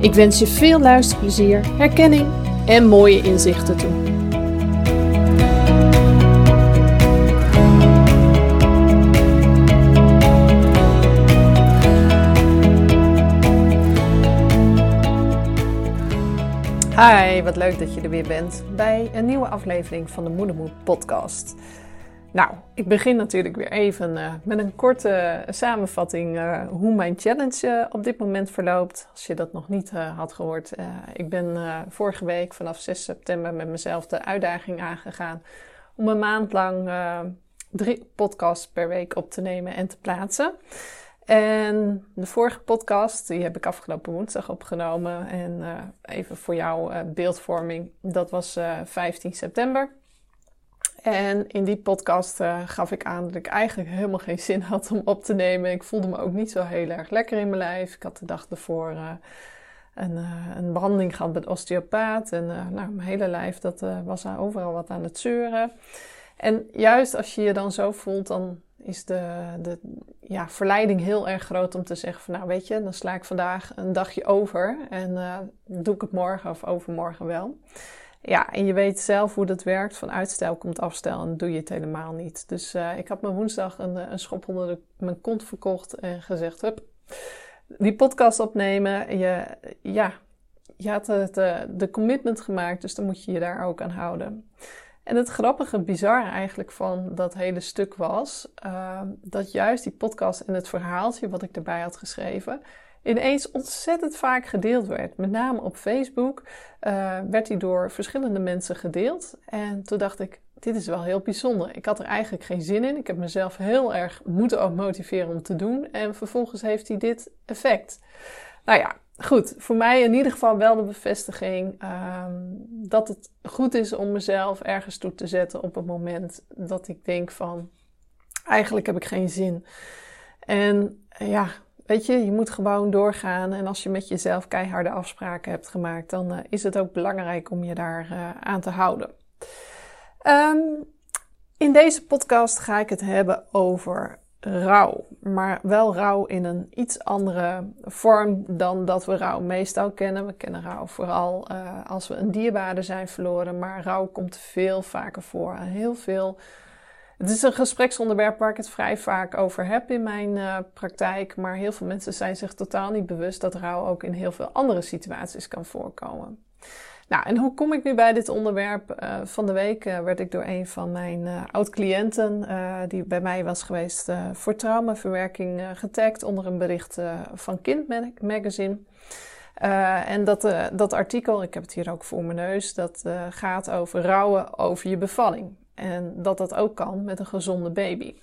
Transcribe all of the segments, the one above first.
Ik wens je veel luisterplezier, herkenning en mooie inzichten toe. Hi, wat leuk dat je er weer bent bij een nieuwe aflevering van de Moedermoed podcast. Nou, ik begin natuurlijk weer even uh, met een korte samenvatting uh, hoe mijn challenge uh, op dit moment verloopt. Als je dat nog niet had gehoord. ik ben vorige week vanaf 6 september met mezelf de uitdaging aangegaan om een maand lang drie podcasts per week op te nemen en te plaatsen. En de vorige podcast, die heb ik afgelopen woensdag opgenomen. En even voor jouw beeldvorming, dat was 15 september. En in die podcast uh, gaf ik aan dat ik eigenlijk helemaal geen zin had om op te nemen. Ik voelde me ook niet zo heel erg lekker in mijn lijf. Ik had de dag ervoor uh, een, uh, een, behandeling gehad de osteopaat. En nou, mijn hele lijf dat, was overal wat aan het zeuren. En juist als je je dan zo voelt, dan is de, de ja, verleiding heel erg groot om te zeggen van... nou weet je, dan sla ik vandaag een dagje over en doe ik het morgen of overmorgen wel. Ja, en je weet zelf hoe dat werkt. Van uitstel komt afstel en doe je het helemaal niet. Dus uh, ik had me woensdag een, een schop onder de, mijn kont verkocht en gezegd: Hup, die podcast opnemen. Je, ja, je had het, uh, de commitment gemaakt, dus dan moet je je daar ook aan houden. En het grappige, bizarre eigenlijk van dat hele stuk was dat juist die podcast en het verhaaltje wat ik erbij had geschreven ineens ontzettend vaak gedeeld werd. Met name op Facebook uh, werd hij door verschillende mensen gedeeld. En toen dacht ik, dit is wel heel bijzonder. Ik had er eigenlijk geen zin in. Ik heb mezelf heel erg moeten ook motiveren om te doen. En vervolgens heeft hij dit effect. Nou ja, goed. Voor mij in ieder geval wel de bevestiging um, dat het goed is om mezelf ergens toe te zetten op het moment dat ik denk van, eigenlijk heb ik geen zin. En ja, Weet je, je moet gewoon doorgaan. En als je met jezelf keiharde afspraken hebt gemaakt, dan uh, is het ook belangrijk om je daar uh, aan te houden. Um, in deze podcast ga ik het hebben over rouw. Maar wel rouw in een iets andere vorm dan dat we rouw meestal kennen. We kennen rouw vooral uh, als we een dierbare zijn verloren. Maar rouw komt veel vaker voor. Heel veel het is een gespreksonderwerp waar ik het vrij vaak over heb in mijn uh, praktijk. Maar heel veel mensen zijn zich totaal niet bewust dat rouw ook in heel veel andere situaties kan voorkomen. Nou, en hoe kom ik nu bij dit onderwerp? Uh, van de week uh, werd ik door een van mijn oud-cliënten, die bij mij was geweest voor traumaverwerking, getagd onder een bericht van Kind Magazine. en dat, dat artikel, ik heb het hier ook voor mijn neus, dat gaat over rouwen over je bevalling. En dat dat ook kan met een gezonde baby.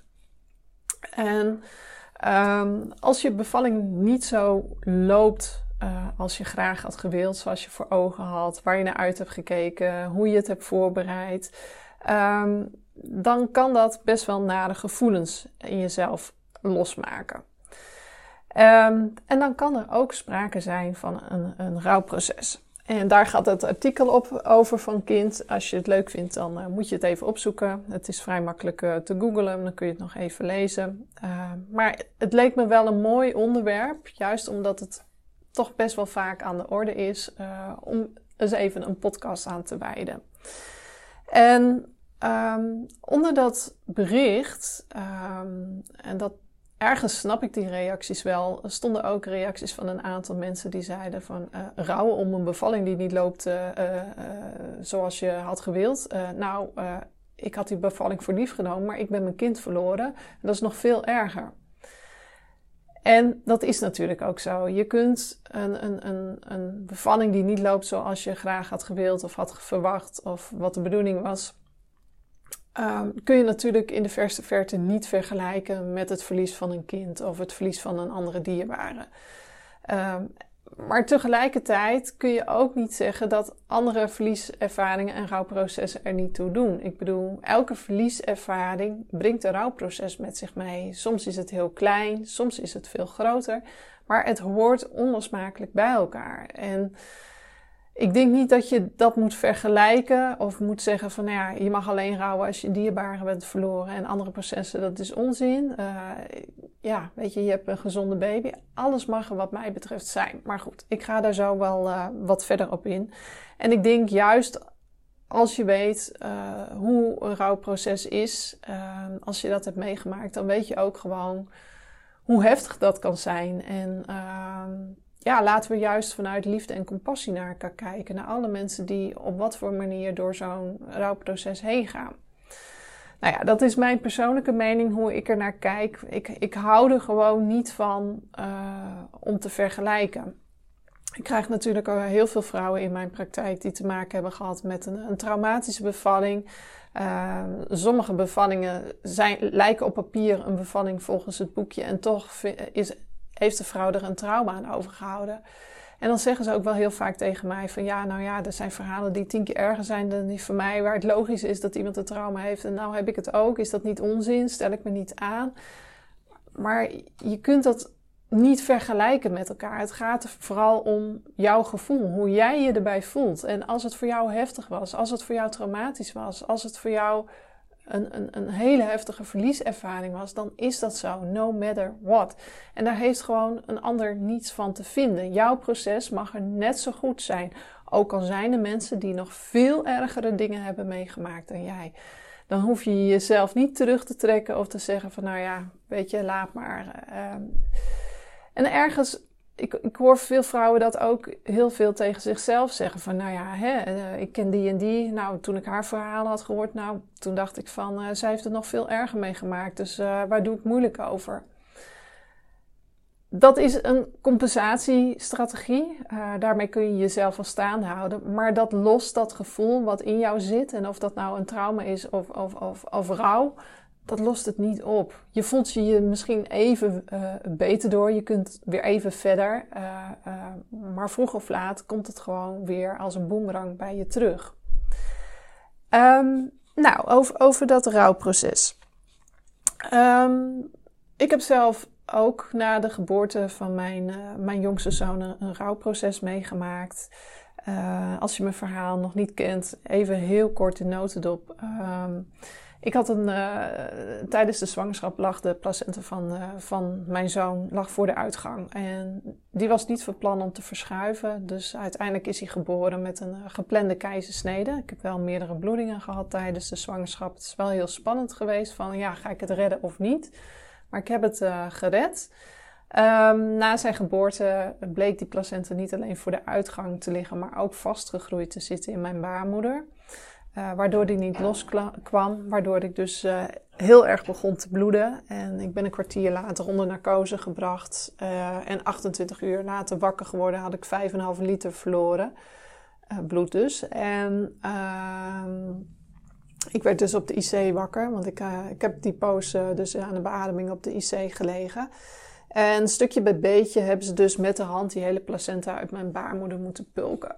En um, als je bevalling niet zo loopt uh, als je graag had gewild, zoals je voor ogen had, waar je naar uit hebt gekeken, hoe je het hebt voorbereid, um, dan kan dat best wel nare gevoelens in jezelf losmaken. Um, en dan kan er ook sprake zijn van een, een rouwproces. En daar gaat het artikel op over van kind. Als je het leuk vindt, dan uh, moet je het even opzoeken. Het is vrij makkelijk uh, te googlen, dan kun je het nog even lezen. Uh, maar het leek me wel een mooi onderwerp, juist omdat het toch best wel vaak aan de orde is, om eens even een podcast aan te wijden. En um, onder dat bericht, um, en dat ergens snap ik die reacties wel. Er stonden ook reacties van een aantal mensen die zeiden van uh, rouwen om een bevalling die niet loopt uh, uh, zoals je had gewild. nou, ik had die bevalling voor lief genomen, maar ik ben mijn kind verloren. En dat is nog veel erger. En dat is natuurlijk ook zo. Je kunt een, een, een, een bevalling die niet loopt zoals je graag had gewild of had verwacht of wat de bedoeling was, um, kun je natuurlijk in de verste verte niet vergelijken met het verlies van een kind of het verlies van een andere dierbare. Um, maar tegelijkertijd kun je ook niet zeggen dat andere verlieservaringen en rouwprocessen er niet toe doen. Ik bedoel, elke verlieservaring brengt een rouwproces met zich mee. Soms is het heel klein, soms is het veel groter, maar het hoort onlosmakelijk bij elkaar. En ik denk niet dat je dat moet vergelijken of moet zeggen van nou ja, je mag alleen rouwen als je dierbaren bent verloren en andere processen, dat is onzin. Uh, ja, weet je, je hebt een gezonde baby. Alles mag er wat mij betreft zijn. Maar goed, ik ga daar zo wel uh, wat verder op in. En ik denk juist als je weet uh, hoe een rouwproces is, als je dat hebt meegemaakt, dan weet je ook gewoon hoe heftig dat kan zijn. En ja, laten we juist vanuit liefde en compassie naar elkaar kijken. Naar alle mensen die op wat voor manier door zo'n rouwproces heen gaan. Nou ja, dat is mijn persoonlijke mening hoe ik er naar kijk. Ik, ik hou er gewoon niet van uh, om te vergelijken. Ik krijg natuurlijk al heel veel vrouwen in mijn praktijk die te maken hebben gehad met een, een traumatische bevalling. Uh, sommige bevallingen zijn, lijken op papier een bevalling volgens het boekje en toch is, heeft de vrouw er een trauma aan overgehouden. En dan zeggen ze ook wel heel vaak tegen mij van ja, nou ja, er zijn verhalen die tien keer erger zijn dan die van mij, waar het logisch is dat iemand een trauma heeft en nou heb ik het ook. Is dat niet onzin? Stel ik me niet aan? Maar je kunt dat niet vergelijken met elkaar. Het gaat er vooral om jouw gevoel, hoe jij je erbij voelt. En als het voor jou heftig was, als het voor jou traumatisch was, als het voor jou een, een, een hele heftige verlieservaring was, dan is dat zo, no matter what. En daar heeft gewoon een ander niets van te vinden. Jouw proces mag er net zo goed zijn. Ook al zijn er mensen die nog veel ergere dingen hebben meegemaakt dan jij. Dan hoef je jezelf niet terug te trekken of te zeggen van nou ja, weet je, laat maar. Ehm. en ergens ik, ik hoor veel vrouwen dat ook heel veel tegen zichzelf zeggen. Van nou ja, hè, eh, ik ken die en die. Nou, toen ik haar verhaal had gehoord, nou, toen dacht ik van, uh, zij heeft het nog veel erger meegemaakt. Dus uh, waar doe ik moeilijk over? Dat is een compensatiestrategie. daarmee kun je jezelf wel staande houden. Maar dat lost dat gevoel wat in jou zit. En of dat nou een trauma is of, of, of, of rouw dat lost het niet op. Je voelt je, je misschien even uh, beter door. Je kunt weer even verder. Uh, uh, maar vroeg of laat komt het gewoon weer als een boemerang bij je terug. Um, nou, over, over dat rouwproces. Um, ik heb zelf ook na de geboorte van mijn, mijn jongste zoon een, rouwproces meegemaakt. als je mijn verhaal nog niet kent, even heel kort de notendop. Um, ik had een, uh, tijdens de zwangerschap lag de placenta van, uh, van mijn zoon lag voor de uitgang. En die was niet van plan om te verschuiven. Dus uiteindelijk is hij geboren met een uh, geplande keizersnede. Ik heb wel meerdere bloedingen gehad tijdens de zwangerschap. Het is wel heel spannend geweest van ja, ga ik het redden of niet? Maar ik heb het gered. Um, na zijn geboorte bleek die placenta niet alleen voor de uitgang te liggen, maar ook vastgegroeid te zitten in mijn baarmoeder. Uh, waardoor die niet loskwam, waardoor ik dus uh, heel erg begon te bloeden. En ik ben een kwartier later onder narcose gebracht. Uh, en 28 uur later wakker geworden, had ik 5,5 liter verloren. bloed dus. En ehm, ik werd dus op de IC wakker, want ik, ik heb die poos dus aan de beademing op de IC gelegen. En stukje bij beetje hebben ze dus met de hand die hele placenta uit mijn baarmoeder moeten pulken.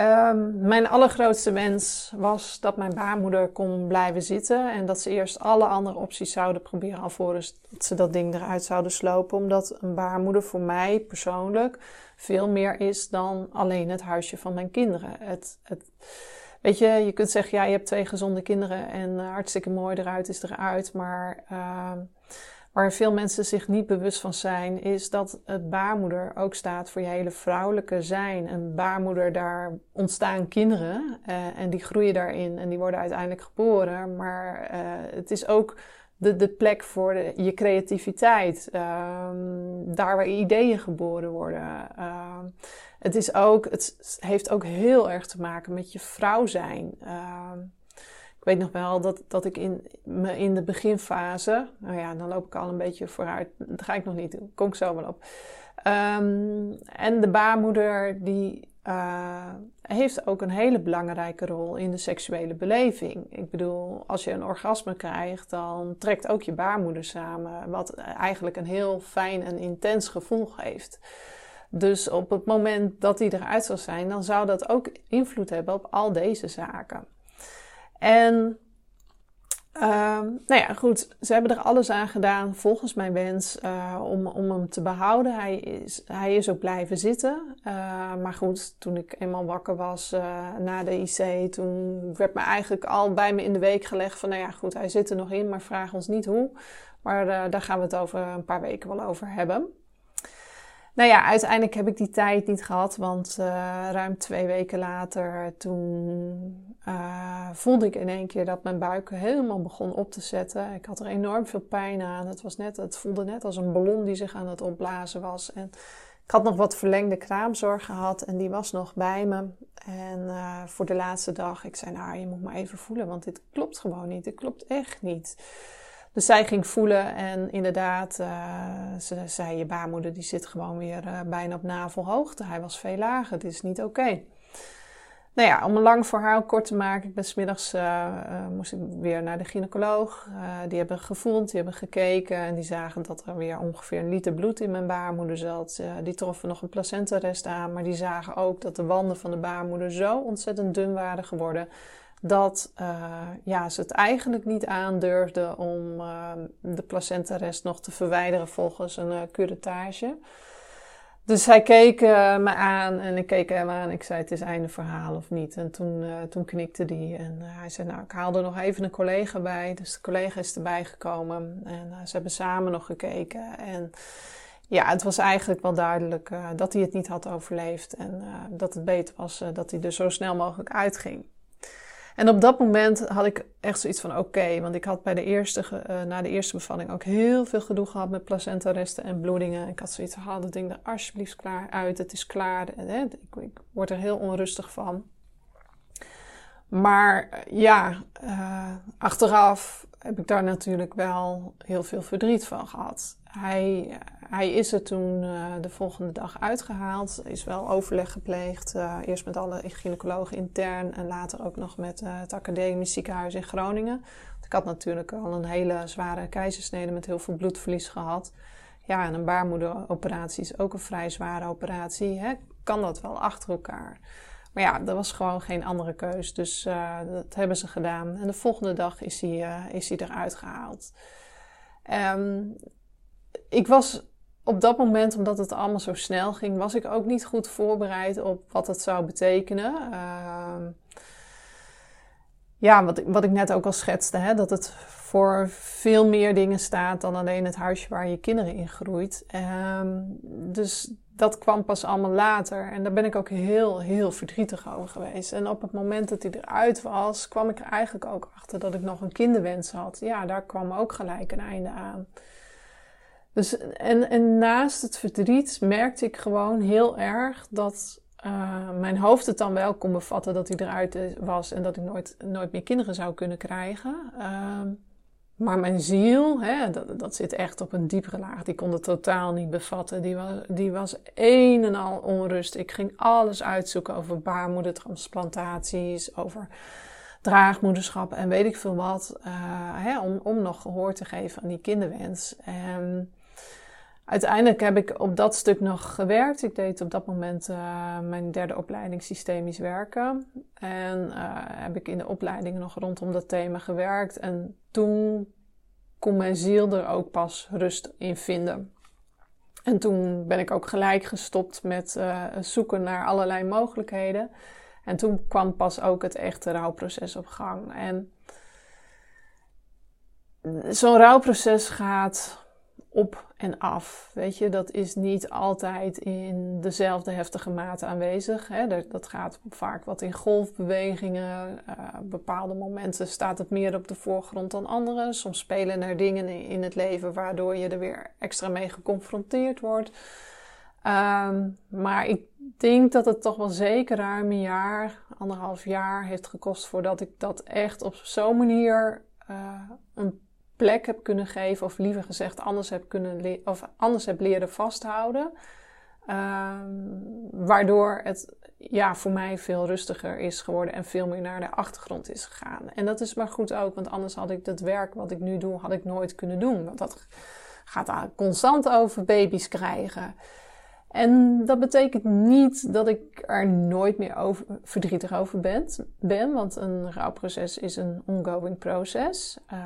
Um, mijn allergrootste wens was dat mijn baarmoeder kon blijven zitten en dat ze eerst alle andere opties zouden proberen alvorens dat ze dat ding eruit zouden slopen. Omdat een baarmoeder voor mij persoonlijk veel meer is dan alleen het huisje van mijn kinderen. Het, het, weet je, je kunt zeggen, ja, je hebt twee gezonde kinderen en hartstikke mooi eruit is eruit, maar uh, Waar veel mensen zich niet bewust van zijn, is dat het baarmoeder ook staat voor je hele vrouwelijke zijn. Een baarmoeder, daar ontstaan kinderen uh, en die groeien daarin en die worden uiteindelijk geboren. Maar uh, het is ook de, de plek voor je creativiteit. Ehm, daar waar ideeën geboren worden. Ehm, het, is ook, het heeft ook heel erg te maken met je vrouw zijn. Ehm, ik weet nog wel dat, dat ik in, me in de beginfase, nou ja, dan loop ik al een beetje vooruit. Dat ga ik nog niet doen, kom ik zo wel op. en de baarmoeder die uh, heeft ook een hele belangrijke rol in de seksuele beleving. Ik bedoel, als je een orgasme krijgt, dan trekt ook je baarmoeder samen, wat eigenlijk een heel fijn en intens gevoel geeft. Dus op het moment dat die eruit zou zijn, dan zou dat ook invloed hebben op al deze zaken. En Ehm, nou ja, goed. Ze hebben er alles aan gedaan, volgens mijn wens, uh, om, om hem te behouden. Hij is, hij is ook blijven zitten. Uh, maar goed, toen ik eenmaal wakker was uh, na de IC, toen werd me eigenlijk al bij me in de week gelegd van, nou ja, goed, hij zit er nog in, maar vraag ons niet hoe. Maar daar gaan we het over een paar weken wel over hebben. Nou ja, uiteindelijk heb ik die tijd niet gehad, want uh, ruim twee weken later, toen uh, voelde ik in één keer dat mijn buik helemaal begon op te zetten. Ik had er enorm veel pijn aan. Het, was net, het voelde net als een ballon die zich aan het opblazen was. En ik had nog wat verlengde kraamzorg gehad en die was nog bij me. En uh, voor de laatste dag, ik zei, nou, je moet maar even voelen, want dit klopt gewoon niet. Dit klopt echt niet. Dus zij ging voelen en inderdaad, uh, ze zei, je baarmoeder die zit gewoon weer uh, bijna op navelhoogte. Hij was veel lager, dit is niet oké. Nou ja, om een lang verhaal kort te maken, ik ben smiddags, uh, moest ik weer naar de gynaecoloog. die hebben gevoeld, die hebben gekeken en die zagen dat er weer ongeveer een liter bloed in mijn baarmoeder zat. die troffen nog een placentarest aan, maar die zagen ook dat de wanden van de baarmoeder zo ontzettend dun waren geworden dat uh, ja, ze het eigenlijk niet aandurfden om uh, de placentarest nog te verwijderen volgens een uh, curettage. Dus hij keek me aan en ik keek hem aan. Ik zei: Het is einde verhaal of niet? En toen, toen knikte hij en hij zei: Nou, ik haal er nog even een collega bij. Dus de collega is erbij gekomen en ze hebben samen nog gekeken. En ja, het was eigenlijk wel duidelijk dat hij het niet had overleefd en dat het beter was dat hij er zo snel mogelijk uitging. En op dat moment had ik echt zoiets van oké, want ik had bij de eerste, uh, na de eerste bevalling ook heel veel gedoe gehad met placentaresten en bloedingen. Ik had zoiets van, haal dat ding er alsjeblieft klaar uit, het is klaar. En, hè, ik, ik, word er heel onrustig van. Maar uh, ja, uh, achteraf heb ik daar natuurlijk wel heel veel verdriet van gehad. Hij, hij is er toen uh, de volgende dag uitgehaald. Is wel overleg gepleegd. Uh, eerst met alle gynaecologen intern en later ook nog met uh, het academisch ziekenhuis in Groningen. Want ik had natuurlijk al een hele zware keizersnede met heel veel bloedverlies gehad. Ja, en een baarmoederoperatie is ook een vrij zware operatie. Hè? Kan dat wel achter elkaar? Maar ja, er was gewoon geen andere keus. Dus dat hebben ze gedaan. En de volgende dag is hij, is hij eruit gehaald. Um, ik was op dat moment, omdat het allemaal zo snel ging, was ik ook niet goed voorbereid op wat het zou betekenen. Uh, ja, wat wat ik net ook al schetste, hè, dat het voor veel meer dingen staat dan alleen het huisje waar je kinderen in groeit. Uh, dus dat kwam pas allemaal later. En daar ben ik ook heel, heel verdrietig over geweest. En op het moment dat hij eruit was, kwam ik er eigenlijk ook achter dat ik nog een kinderwens had. Ja, daar kwam ook gelijk een einde aan. Dus, en, en naast het verdriet merkte ik gewoon heel erg dat uh, mijn hoofd het dan wel kon bevatten dat hij eruit was en dat ik nooit, nooit meer kinderen zou kunnen krijgen. Uh, maar mijn ziel, hè, dat, dat zit echt op een diepere laag. Die kon het totaal niet bevatten. Die was, die was een en al onrust. Ik ging alles uitzoeken over baarmoedertransplantaties, over draagmoederschap en weet ik veel wat. Uh, hè, om, om nog gehoor te geven aan die kinderwens. En Uiteindelijk heb ik op dat stuk nog gewerkt. Ik deed op dat moment uh, mijn derde opleiding systemisch werken. En uh, heb ik in de opleiding nog rondom dat thema gewerkt. En toen kon mijn ziel er ook pas rust in vinden. En toen ben ik ook gelijk gestopt met uh, zoeken naar allerlei mogelijkheden. En toen kwam pas ook het echte rouwproces op gang. En zo'n rouwproces gaat op en af. Weet je, dat is niet altijd in dezelfde heftige mate aanwezig. Hè. Dat gaat vaak wat in golfbewegingen. Uh, bepaalde momenten staat het meer op de voorgrond dan andere. Soms spelen er dingen in het leven waardoor je er weer extra mee geconfronteerd wordt. Ehm, maar ik denk dat het toch wel zeker ruim een jaar, anderhalf jaar heeft gekost voordat ik dat echt op zo'n manier uh, een plek heb kunnen geven, of liever gezegd anders heb, kunnen of anders heb leren vasthouden. Ehm, waardoor het ja, voor mij veel rustiger is geworden en veel meer naar de achtergrond is gegaan. En dat is maar goed ook, want anders had ik dat werk wat ik nu doe, had ik nooit kunnen doen. Want dat gaat constant over baby's krijgen. En dat betekent niet dat ik er nooit meer over, verdrietig over ben, ben, want een rouwproces is een ongoing proces. Uh,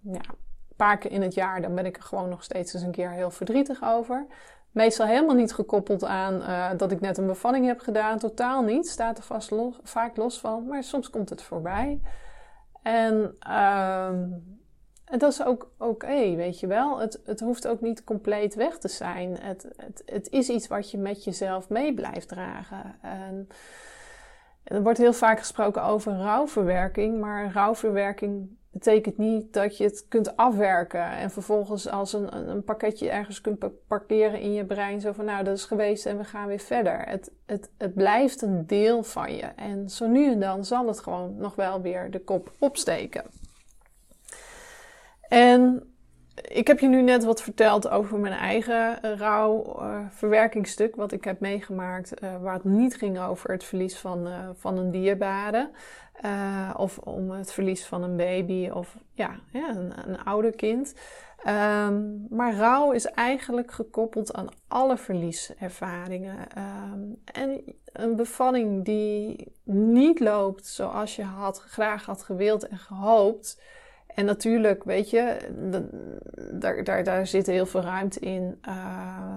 ja, een paar keer in het jaar dan ben ik er gewoon nog steeds eens een keer heel verdrietig over. Meestal helemaal niet gekoppeld aan uh, dat ik net een bevalling heb gedaan, totaal niet. Staat er vast los, vaak los van, maar soms komt het voorbij. En uh, en dat is ook oké, weet je wel. Het, het hoeft ook niet compleet weg te zijn. Het, het, het is iets wat je met jezelf mee blijft dragen. En er wordt heel vaak gesproken over rouwverwerking, maar rouwverwerking betekent niet dat je het kunt afwerken en vervolgens als een, een pakketje ergens kunt parkeren in je brein. Zo van nou, dat is geweest en we gaan weer verder. Het, het, het blijft een deel van je. En zo nu en dan zal het gewoon nog wel weer de kop opsteken. En ik heb je nu net wat verteld over mijn eigen uh, rouwverwerkingsstuk, wat ik heb meegemaakt, uh, waar het niet ging over het verlies van, uh, van een dierbare. of om het verlies van een baby of ja, ja een, een ouder kind. Um, maar rouw is eigenlijk gekoppeld aan alle verlieservaringen. Um, en een bevalling die niet loopt zoals je had, graag had gewild en gehoopt en natuurlijk, weet je, daar, daar, daar zit heel veel ruimte in. Uh,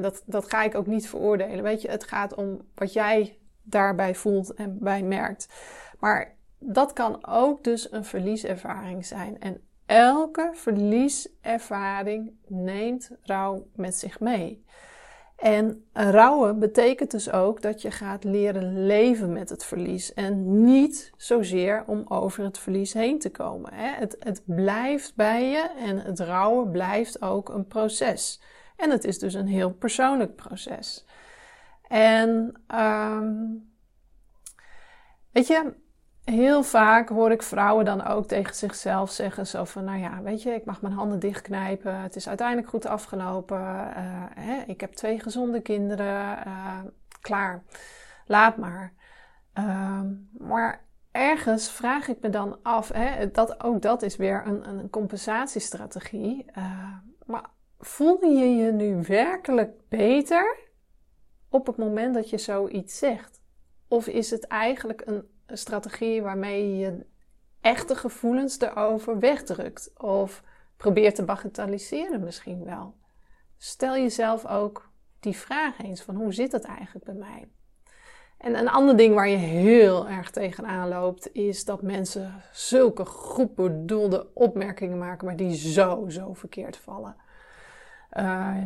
dat, dat ga ik ook niet veroordelen. Weet je, het gaat om wat jij daarbij voelt en bij merkt. Maar dat kan ook dus een verlieservaring zijn. En elke verlieservaring neemt rouw met zich mee. En rouwen betekent dus ook dat je gaat leren leven met het verlies. En niet zozeer om over het verlies heen te komen. Het, het blijft bij je en het rouwen blijft ook een proces. En het is dus een heel persoonlijk proces. En um, weet je, heel vaak hoor ik vrouwen dan ook tegen zichzelf zeggen: zo van, nou ja, weet je, ik mag mijn handen dichtknijpen. Het is uiteindelijk goed afgelopen. Uh, hè, ik heb twee gezonde kinderen. Uh, klaar, laat maar. Uh, maar ergens vraag ik me dan af, hè, dat, ook dat is weer een, een compensatiestrategie. Uh, maar voel je je nu werkelijk beter op het moment dat je zoiets zegt? Of is het eigenlijk een strategie waarmee je echte gevoelens erover wegdrukt. Of probeert te bagatelliseren misschien wel. Stel jezelf ook die vraag eens van hoe zit het eigenlijk bij mij? En een ander ding waar je heel erg tegenaan loopt, is dat mensen zulke goed bedoelde opmerkingen maken, maar die zo, zo verkeerd vallen. Uh,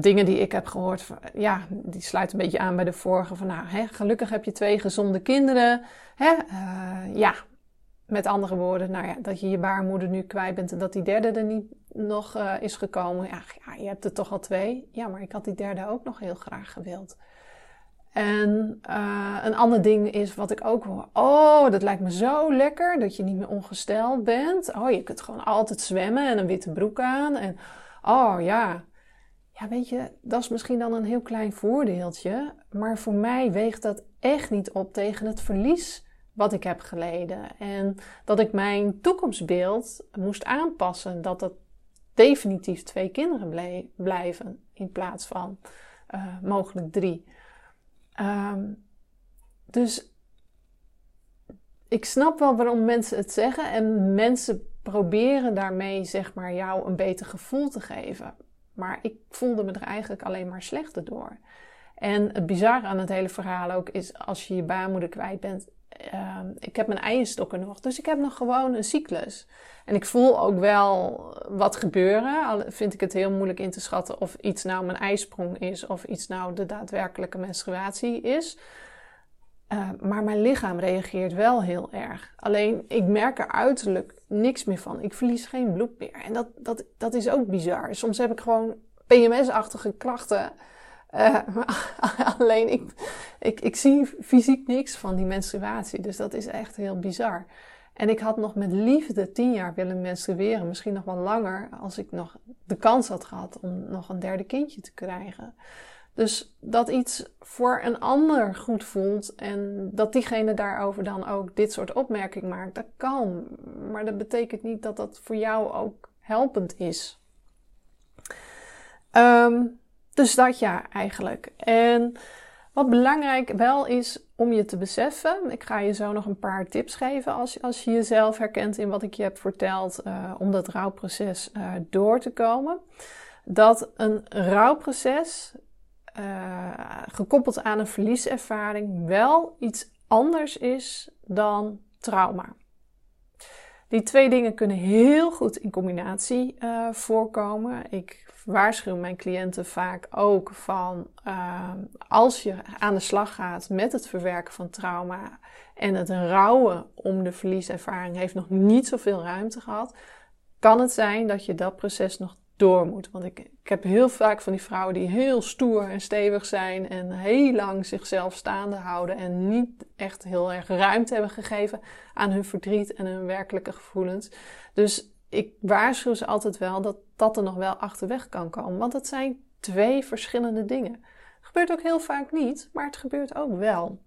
dingen die ik heb gehoord, ja, die sluiten een beetje aan bij de vorige. Van nou, hè, gelukkig heb je twee gezonde kinderen. Hè, uh, ja, met andere woorden, nou ja, dat je je baarmoeder nu kwijt bent en dat die derde er niet nog uh, is gekomen. Ja, ja, je hebt er toch al twee. Ja, maar ik had die derde ook nog heel graag gewild. En uh, een ander ding is wat ik ook hoor. Oh, dat lijkt me zo lekker dat je niet meer ongesteld bent. Oh, je kunt gewoon altijd zwemmen en een witte broek aan. En oh ja, ja, weet je, dat is misschien dan een heel klein voordeeltje, maar voor mij weegt dat echt niet op tegen het verlies wat ik heb geleden. En dat ik mijn toekomstbeeld moest aanpassen, dat het definitief twee kinderen blijven in plaats van uh, mogelijk drie. Um, dus ik snap wel waarom mensen het zeggen en mensen proberen daarmee zeg maar jou een beter gevoel te geven. Maar ik voelde me er eigenlijk alleen maar slechter door. En het bizarre aan het hele verhaal ook is, als je je baarmoeder kwijt bent, ehm, ik heb mijn eierstokken nog. Dus ik heb nog gewoon een cyclus. En ik voel ook wel wat gebeuren. Al vind ik het heel moeilijk in te schatten of iets nou mijn ijsprong is of iets nou de daadwerkelijke menstruatie is. Uh, maar mijn lichaam reageert wel heel erg. Alleen ik merk er uiterlijk niks meer van. Ik verlies geen bloed meer. En dat, dat, dat is ook bizar. Soms heb ik gewoon PMS-achtige klachten. Uh, alleen ik, ik, ik zie fysiek niks van die menstruatie. Dus dat is echt heel bizar. En ik had nog met liefde tien jaar willen menstrueren. Misschien nog wel langer als ik nog de kans had gehad om nog een derde kindje te krijgen. Dus dat iets voor een ander goed voelt en dat diegene daarover dan ook dit soort opmerking maakt, dat kan. Maar dat betekent niet dat dat voor jou ook helpend is. Um, dus dat ja, eigenlijk. En wat belangrijk wel is om je te beseffen, ik ga je zo nog een paar tips geven als, als je jezelf herkent in wat ik je heb verteld, uh, om dat rouwproces uh, door te komen. Dat een rouwproces uh, gekoppeld aan een verlieservaring wel iets anders is dan trauma. Die twee dingen kunnen heel goed in combinatie uh, voorkomen. Ik waarschuw mijn cliënten vaak ook van uh, als je aan de slag gaat met het verwerken van trauma en het rouwen om de verlieservaring heeft nog niet zoveel ruimte gehad, kan het zijn dat je dat proces nog door moet. Want ik, ik heb heel vaak van die vrouwen die heel stoer en stevig zijn en heel lang zichzelf staande houden en niet echt heel erg ruimte hebben gegeven aan hun verdriet en hun werkelijke gevoelens. Dus ik waarschuw ze altijd wel dat dat er nog wel achterweg kan komen. Want het zijn twee verschillende dingen. Het gebeurt ook heel vaak niet, maar het gebeurt ook wel.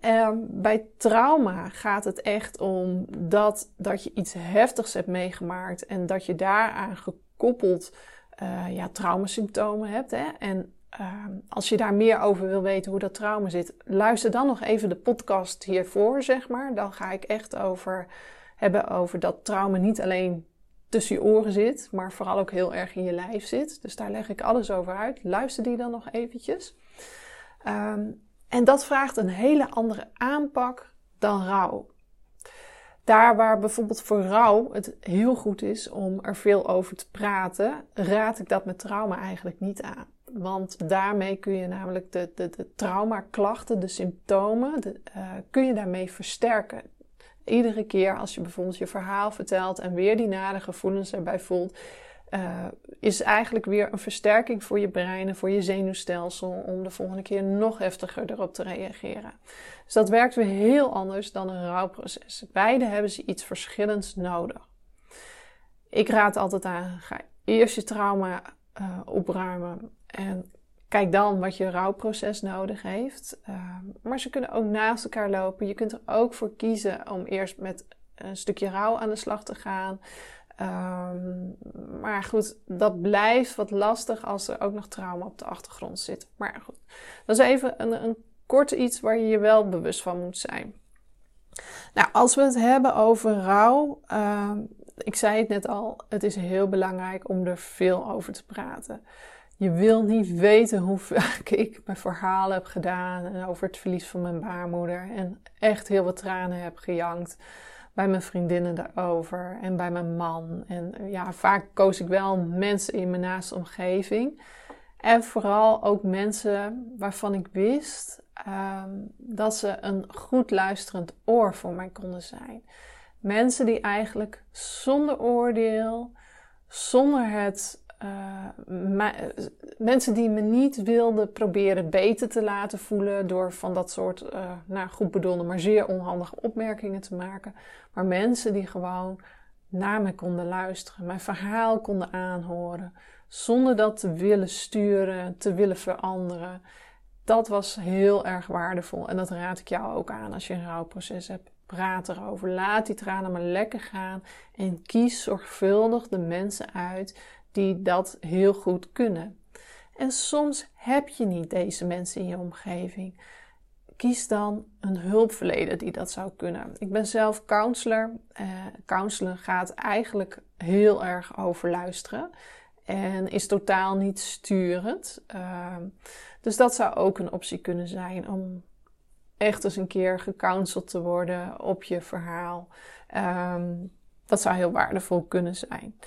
Ehm, bij trauma gaat het echt om dat, dat je iets heftigs hebt meegemaakt en dat je daaraan gekoppeld uh, ja, traumasymptomen hebt. Hè? En uh, als je daar meer over wil weten hoe dat trauma zit, luister dan nog even de podcast hiervoor, zeg maar. Dan ga ik echt over hebben over dat trauma niet alleen tussen je oren zit, maar vooral ook heel erg in je lijf zit. Dus daar leg ik alles over uit. Luister die dan nog eventjes. Um, en dat vraagt een hele andere aanpak dan rouw. Daar waar bijvoorbeeld voor rouw het heel goed is om er veel over te praten, raad ik dat met trauma eigenlijk niet aan. Want daarmee kun je namelijk de, de, de traumaklachten, de symptomen, de, uh, kun je daarmee versterken. Iedere keer als je bijvoorbeeld je verhaal vertelt en weer die nare gevoelens erbij voelt, uh, is eigenlijk weer een versterking voor je brein en voor je zenuwstelsel om de volgende keer nog heftiger erop te reageren. Dus dat werkt weer heel anders dan een rouwproces. Beide hebben ze iets verschillends nodig. Ik raad altijd aan, ga eerst je trauma uh, opruimen en kijk dan wat je rouwproces nodig heeft. Uh, maar ze kunnen ook naast elkaar lopen. Je kunt er ook voor kiezen om eerst met een stukje rouw aan de slag te gaan. Um, maar goed, dat blijft wat lastig als er ook nog trauma op de achtergrond zit. Maar goed, dat is even een, een korte iets waar je je wel bewust van moet zijn. Nou, als we het hebben over rouw, uh, ik zei het net al, het is heel belangrijk om er veel over te praten. Je wil niet weten hoe vaak ik mijn verhalen heb gedaan over het verlies van mijn baarmoeder en echt heel wat tranen heb gejankt bij mijn vriendinnen daarover en bij mijn man. En ja, vaak koos ik wel mensen in mijn naaste omgeving. En vooral ook mensen waarvan ik wist um, dat ze een goed luisterend oor voor mij konden zijn. Mensen die eigenlijk zonder oordeel, zonder het uh, mensen die me niet wilden proberen beter te laten voelen door van dat soort, uh, nou goed bedoelde, maar zeer onhandige opmerkingen te maken. Maar mensen die gewoon naar me konden luisteren, mijn verhaal konden aanhoren, zonder dat te willen sturen, te willen veranderen. Dat was heel erg waardevol en dat raad ik jou ook aan als je een rouwproces hebt. Praat erover. Laat die tranen maar lekker gaan en kies zorgvuldig de mensen uit die dat heel goed kunnen. En soms heb je niet deze mensen in je omgeving. Kies dan een hulpverlener die dat zou kunnen. Ik ben zelf counselor. Uh, gaat eigenlijk heel erg over luisteren en is totaal niet sturend. Uh, dus dat zou ook een optie kunnen zijn om echt eens een keer gecounseld te worden op je verhaal. Ehm, dat zou heel waardevol kunnen zijn.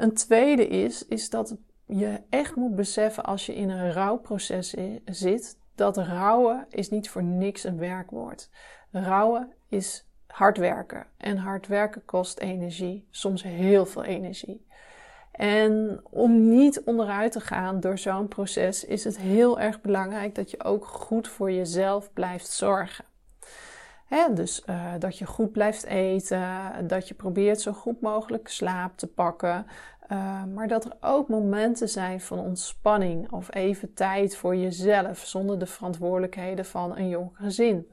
Een tweede is, is dat je echt moet beseffen als je in een rouwproces zit, dat rouwen is niet voor niks een werkwoord. Rouwen is hard werken. En hard werken kost energie, soms heel veel energie. En om niet onderuit te gaan door zo'n proces is het heel erg belangrijk dat je ook goed voor jezelf blijft zorgen. Dus uh, dat je goed blijft eten, dat je probeert zo goed mogelijk slaap te pakken. Uh, maar dat er ook momenten zijn van ontspanning of even tijd voor jezelf zonder de verantwoordelijkheden van een jong gezin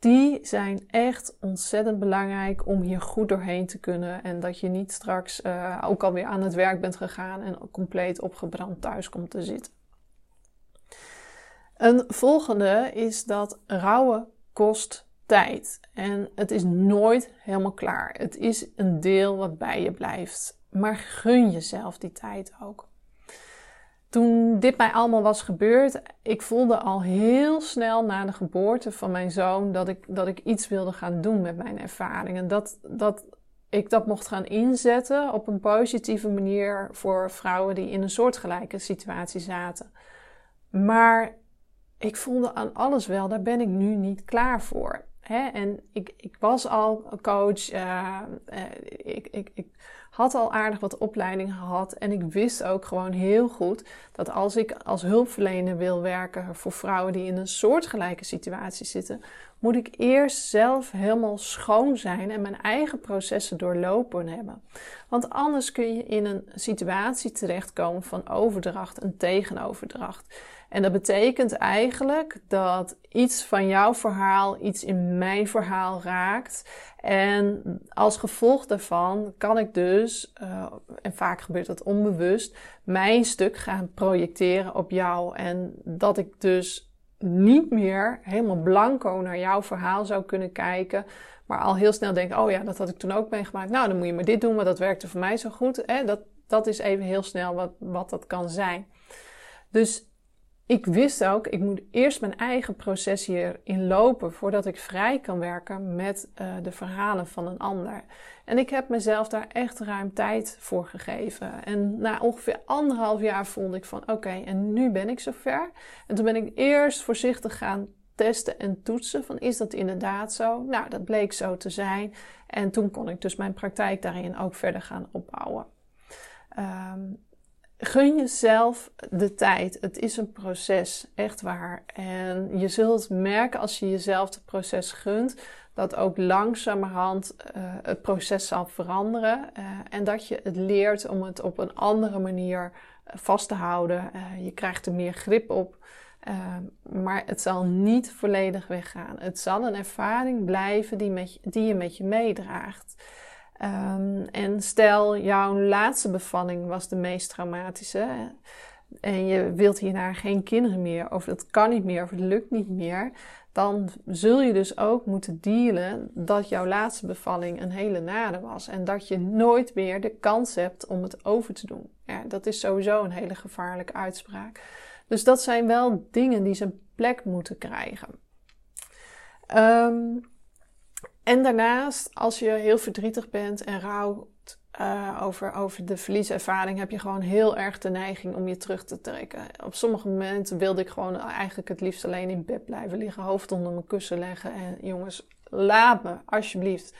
die zijn echt ontzettend belangrijk om hier goed doorheen te kunnen. En dat je niet straks uh, ook alweer aan het werk bent gegaan en compleet opgebrand thuis komt te zitten. Een volgende is dat rouwen kost tijd. En het is nooit helemaal klaar. Het is een deel wat bij je blijft. Maar gun jezelf die tijd ook toen dit mij allemaal was gebeurd, ik voelde al heel snel na de geboorte van mijn zoon dat ik, dat ik iets wilde gaan doen met mijn ervaringen. Dat, dat ik dat mocht gaan inzetten op een positieve manier voor vrouwen die in een soortgelijke situatie zaten. Maar ik voelde aan alles wel, daar ben ik nu niet klaar voor. En ik, ik was al coach, uh, ik, ik, ik had al aardig wat opleiding gehad. En ik wist ook gewoon heel goed dat als ik als hulpverlener wil werken voor vrouwen die in een soortgelijke situatie zitten, moet ik eerst zelf helemaal schoon zijn en mijn eigen processen doorlopen hebben. Want anders kun je in een situatie terechtkomen van overdracht en tegenoverdracht. En dat betekent eigenlijk dat iets van jouw verhaal iets in mijn verhaal raakt. En als gevolg daarvan kan ik dus, uh, en vaak gebeurt dat onbewust, mijn stuk gaan projecteren op jou. En dat ik dus niet meer helemaal blanco naar jouw verhaal zou kunnen kijken. Maar al heel snel denk, oh ja, dat had ik toen ook meegemaakt. Nou, dan moet je maar dit doen, want dat werkte voor mij zo goed. Dat, dat is even heel snel wat, wat dat kan zijn. Dus ik wist ook, ik moet eerst mijn eigen proces hierin lopen voordat ik vrij kan werken met uh, de verhalen van een ander. En ik heb mezelf daar echt ruim tijd voor gegeven. En na ongeveer anderhalf jaar voelde ik van oké, en nu ben ik zover. En toen ben ik eerst voorzichtig gaan testen en toetsen van is dat inderdaad zo? Nou, dat bleek zo te zijn. En toen kon ik dus mijn praktijk daarin ook verder gaan opbouwen. Um, gun jezelf de tijd. Het is een proces, echt waar. En je zult merken als je jezelf het proces gunt, dat ook langzamerhand uh, het proces zal veranderen. Uh, en dat je het leert om het op een andere manier eh, vast te houden. Je krijgt er meer grip op. maar het zal niet volledig weggaan. Het zal een ervaring blijven die, met die je met je meedraagt. Um, en stel, jouw laatste bevalling was de meest traumatische. En je wilt hierna geen kinderen meer, of het kan niet meer, of het lukt niet meer. Dan zul je dus ook moeten dealen dat jouw laatste bevalling een hele nade was. En dat je nooit meer de kans hebt om het over te doen. Ja, dat is sowieso een hele gevaarlijke uitspraak. Dus dat zijn wel dingen die zijn plek moeten krijgen. Um, en daarnaast, als je heel verdrietig bent en rouwt uh, over, over de verlieservaring, heb je gewoon heel erg de neiging om je terug te trekken. Op sommige momenten wilde ik gewoon eigenlijk het liefst alleen in bed blijven liggen, hoofd onder mijn kussen leggen. En jongens, laat me, alsjeblieft.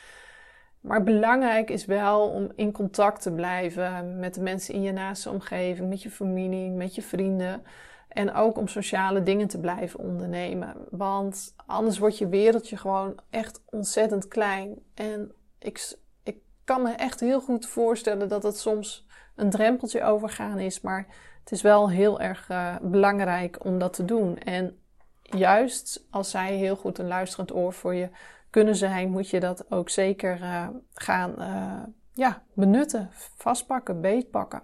Maar belangrijk is wel om in contact te blijven met de mensen in je naaste omgeving, met je familie, met je vrienden. En ook om sociale dingen te blijven ondernemen. Want anders wordt je wereldje gewoon echt ontzettend klein. En ik, ik kan me echt heel goed voorstellen dat het soms een drempeltje overgaan is. Maar het is wel heel erg uh, belangrijk om dat te doen. En juist als zij heel goed een luisterend oor voor je kunnen zijn, moet je dat ook zeker uh, gaan uh, ja, benutten, vastpakken, beetpakken.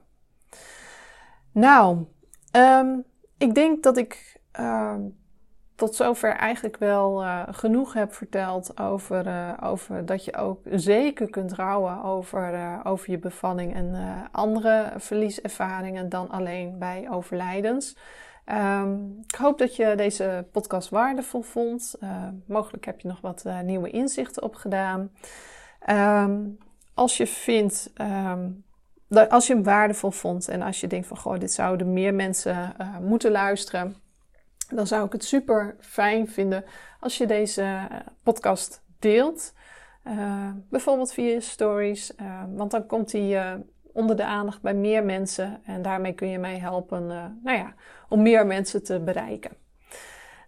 Nou, um, ik denk dat ik uh, tot zover eigenlijk wel uh, genoeg heb verteld over, uh, over dat je ook zeker kunt rouwen over, uh, over je bevalling en andere verlieservaringen dan alleen bij overlijdens. Ehm, ik hoop dat je deze podcast waardevol vond. mogelijk heb je nog wat nieuwe inzichten opgedaan. Um, als je vindt als je hem waardevol vond en als je denkt van goh, dit zouden meer mensen uh, moeten luisteren, dan zou ik het super fijn vinden als je deze uh, podcast deelt. Uh, bijvoorbeeld via stories, want dan komt hij onder de aandacht bij meer mensen en daarmee kun je mij helpen nou ja, om meer mensen te bereiken.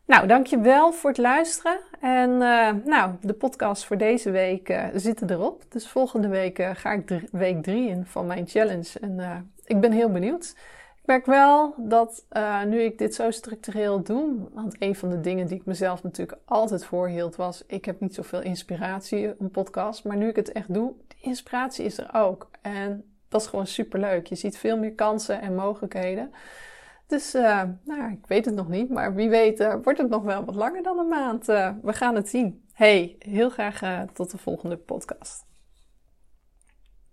Nou, dankjewel voor het luisteren. En uh, nou, de podcast voor deze week uh, zitten erop. Dus volgende week uh, ga ik week drie in van mijn challenge. En ik ben heel benieuwd. Ik merk wel dat nu ik dit zo structureel doe, want een van de dingen die ik mezelf natuurlijk altijd voorhield was, ik heb niet zoveel inspiratie, een podcast. Maar nu ik het echt doe, de inspiratie is er ook. En dat is gewoon super leuk. Je ziet veel meer kansen en mogelijkheden. Dus uh, nou, ik weet het nog niet, maar wie weet uh, wordt het nog wel wat langer dan een maand. Uh, we gaan het zien. Hey, heel graag tot de volgende podcast.